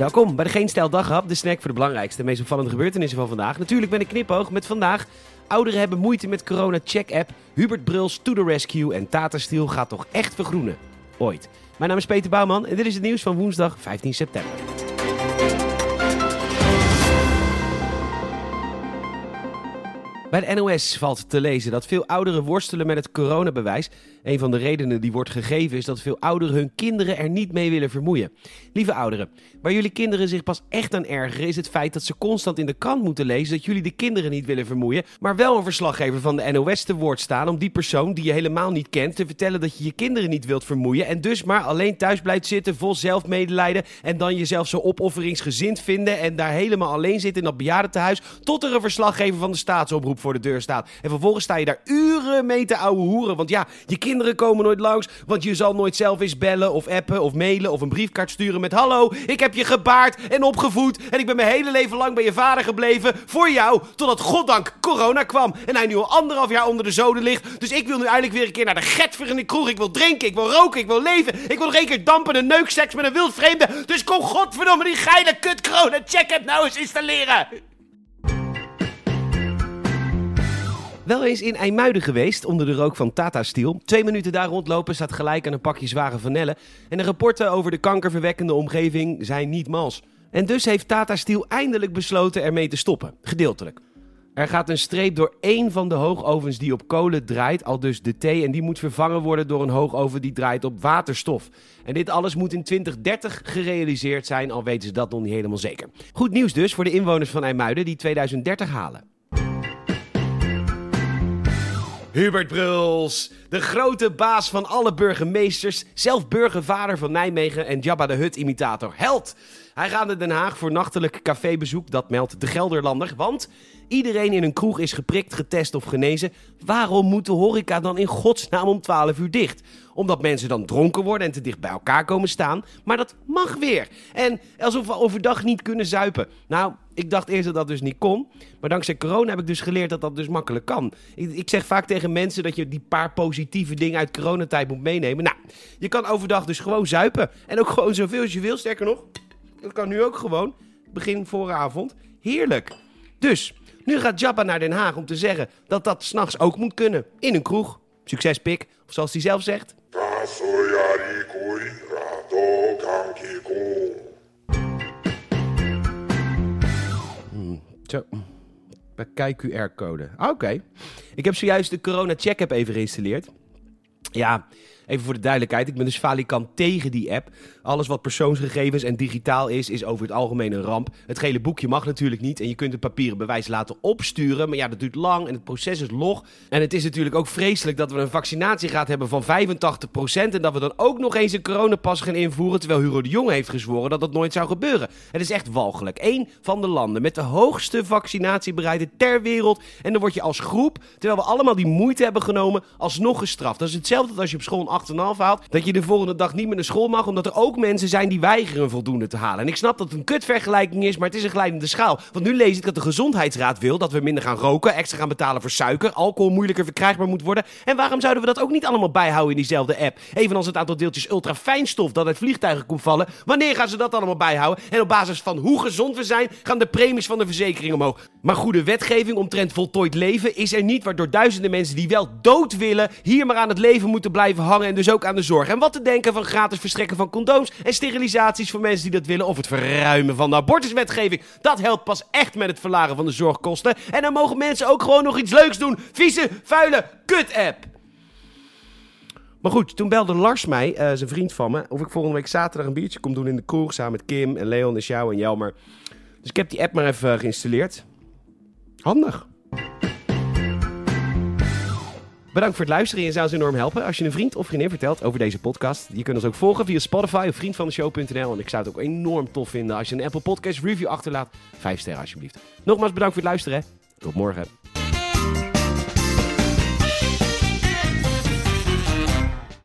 Welkom bij de Geen Stijl Daghap, de snack voor de belangrijkste en meest opvallende gebeurtenissen van vandaag. Natuurlijk ben ik knipoog met vandaag. Ouderen hebben moeite met corona check-app. Hubert Bruls to the rescue en Tata Steel gaat toch echt vergroenen. Ooit. Mijn naam is Peter Bouwman en dit is het nieuws van woensdag 15 september. Bij de NOS valt te lezen dat veel ouderen worstelen met het coronabewijs. Een van de redenen die wordt gegeven is dat veel ouderen hun kinderen er niet mee willen vermoeien. Lieve ouderen, waar jullie kinderen zich pas echt aan ergeren is het feit dat ze constant in de krant moeten lezen dat jullie de kinderen niet willen vermoeien, maar wel een verslaggever van de NOS te woord staan om die persoon die je helemaal niet kent te vertellen dat je je kinderen niet wilt vermoeien en dus maar alleen thuis blijft zitten vol zelfmedelijden en dan jezelf zo opofferingsgezind vinden en daar helemaal alleen zitten in dat bejaardentehuis tot er een verslaggever van de staatsomroep voor de deur staat. En vervolgens sta je daar uren mee te ouwe hoeren, want ja, je kinderen komen nooit langs, want je zal nooit zelf eens bellen of appen of mailen of een briefkaart sturen met hallo, ik heb je gebaard en opgevoed en ik ben mijn hele leven lang bij je vader gebleven voor jou, totdat goddank corona kwam en hij nu al anderhalf jaar onder de zoden ligt. Dus ik wil nu eindelijk weer een keer naar de getver in de kroeg. Ik wil drinken, ik wil roken, ik wil leven. Ik wil nog een keer dampen en neukseks met een wildvreemde. Dus kom godverdomme die geile kut corona check het nou eens installeren. Wel eens in IJmuiden geweest, onder de rook van Tata Steel. Twee minuten daar rondlopen staat gelijk aan een pakje zware vanellen. En de rapporten over de kankerverwekkende omgeving zijn niet mals. En dus heeft Tata Steel eindelijk besloten ermee te stoppen. Gedeeltelijk. Er gaat een streep door één van de hoogovens die op kolen draait, al dus de T, en die moet vervangen worden door een hoogoven die draait op waterstof. En dit alles moet in 2030 gerealiseerd zijn, al weten ze dat nog niet helemaal zeker. Goed nieuws dus voor de inwoners van IJmuiden die 2030 halen. Hubert Bruls, de grote baas van alle burgemeesters, zelf burgervader van Nijmegen en Jabba de Hut-imitator. Held! Hij gaat naar Den Haag voor nachtelijk cafébezoek, dat meldt de Gelderlander. Want iedereen in een kroeg is geprikt, getest of genezen. Waarom moet de horeca dan in godsnaam om 12 uur dicht? Omdat mensen dan dronken worden en te dicht bij elkaar komen staan. Maar dat mag weer. En alsof we overdag niet kunnen zuipen. Nou, ik dacht eerst dat dat dus niet kon. Maar dankzij corona heb ik dus geleerd dat dat dus makkelijk kan. Ik, ik zeg vaak tegen mensen dat je die paar positieve dingen uit coronatijd moet meenemen. Nou, je kan overdag dus gewoon zuipen. En ook gewoon zoveel als je wil. Sterker nog, dat kan nu ook gewoon. Begin vooravond. Heerlijk. Dus, nu gaat Jabba naar Den Haag om te zeggen dat dat s'nachts ook moet kunnen. In een kroeg. Succes, pik. Of zoals hij zelf zegt. Hmm, Zo. Bekijk QR-code. Oké. Ik heb zojuist de Corona Check app even geïnstalleerd. Ja, even voor de duidelijkheid. Ik ben dus falikant tegen die app. Alles wat persoonsgegevens en digitaal is, is over het algemeen een ramp. Het gele boekje mag natuurlijk niet. En je kunt een papieren bewijs laten opsturen. Maar ja, dat duurt lang en het proces is log. En het is natuurlijk ook vreselijk dat we een vaccinatiegraad hebben van 85%. En dat we dan ook nog eens een coronapas gaan invoeren. Terwijl Hugo de Jonge heeft gezworen dat dat nooit zou gebeuren. Het is echt walgelijk. Eén van de landen met de hoogste vaccinatiebereidheid ter wereld. En dan word je als groep, terwijl we allemaal die moeite hebben genomen, alsnog gestraft. Dat is hetzelfde als je op school 8,5 haalt. Dat je de volgende dag niet meer naar school mag, omdat er ook mensen zijn die weigeren voldoende te halen. En ik snap dat het een kutvergelijking is, maar het is een glijdende schaal. Want nu lees ik dat de Gezondheidsraad wil dat we minder gaan roken, extra gaan betalen voor suiker, alcohol moeilijker verkrijgbaar moet worden. En waarom zouden we dat ook niet allemaal bijhouden in diezelfde app? Evenals het aantal deeltjes ultrafijnstof dat uit vliegtuigen komt vallen. Wanneer gaan ze dat allemaal bijhouden? En op basis van hoe gezond we zijn, gaan de premies van de verzekering omhoog. Maar goede wetgeving omtrent voltooid leven is er niet, waardoor duizenden mensen die wel dood willen, hier maar aan het leven moeten blijven hangen en dus ook aan de zorg. En wat te denken van gratis verstrekken van condooms en sterilisaties voor mensen die dat willen. Of het verruimen van de abortuswetgeving. Dat helpt pas echt met het verlagen van de zorgkosten. En dan mogen mensen ook gewoon nog iets leuks doen. Vieze, vuile kut-app. Maar goed, toen belde Lars mij, uh, zijn vriend van me, of ik volgende week zaterdag een biertje kom doen in de kroeg samen met Kim en Leon en Sjouw en Jelmer. Dus ik heb die app maar even geïnstalleerd. Handig. Bedankt voor het luisteren. Je zou ons enorm helpen als je een vriend of vriendin vertelt over deze podcast. Je kunt ons ook volgen via Spotify of vriendvandeshow.nl. En ik zou het ook enorm tof vinden als je een Apple Podcast review achterlaat. Vijf sterren alsjeblieft. Nogmaals bedankt voor het luisteren. Tot morgen.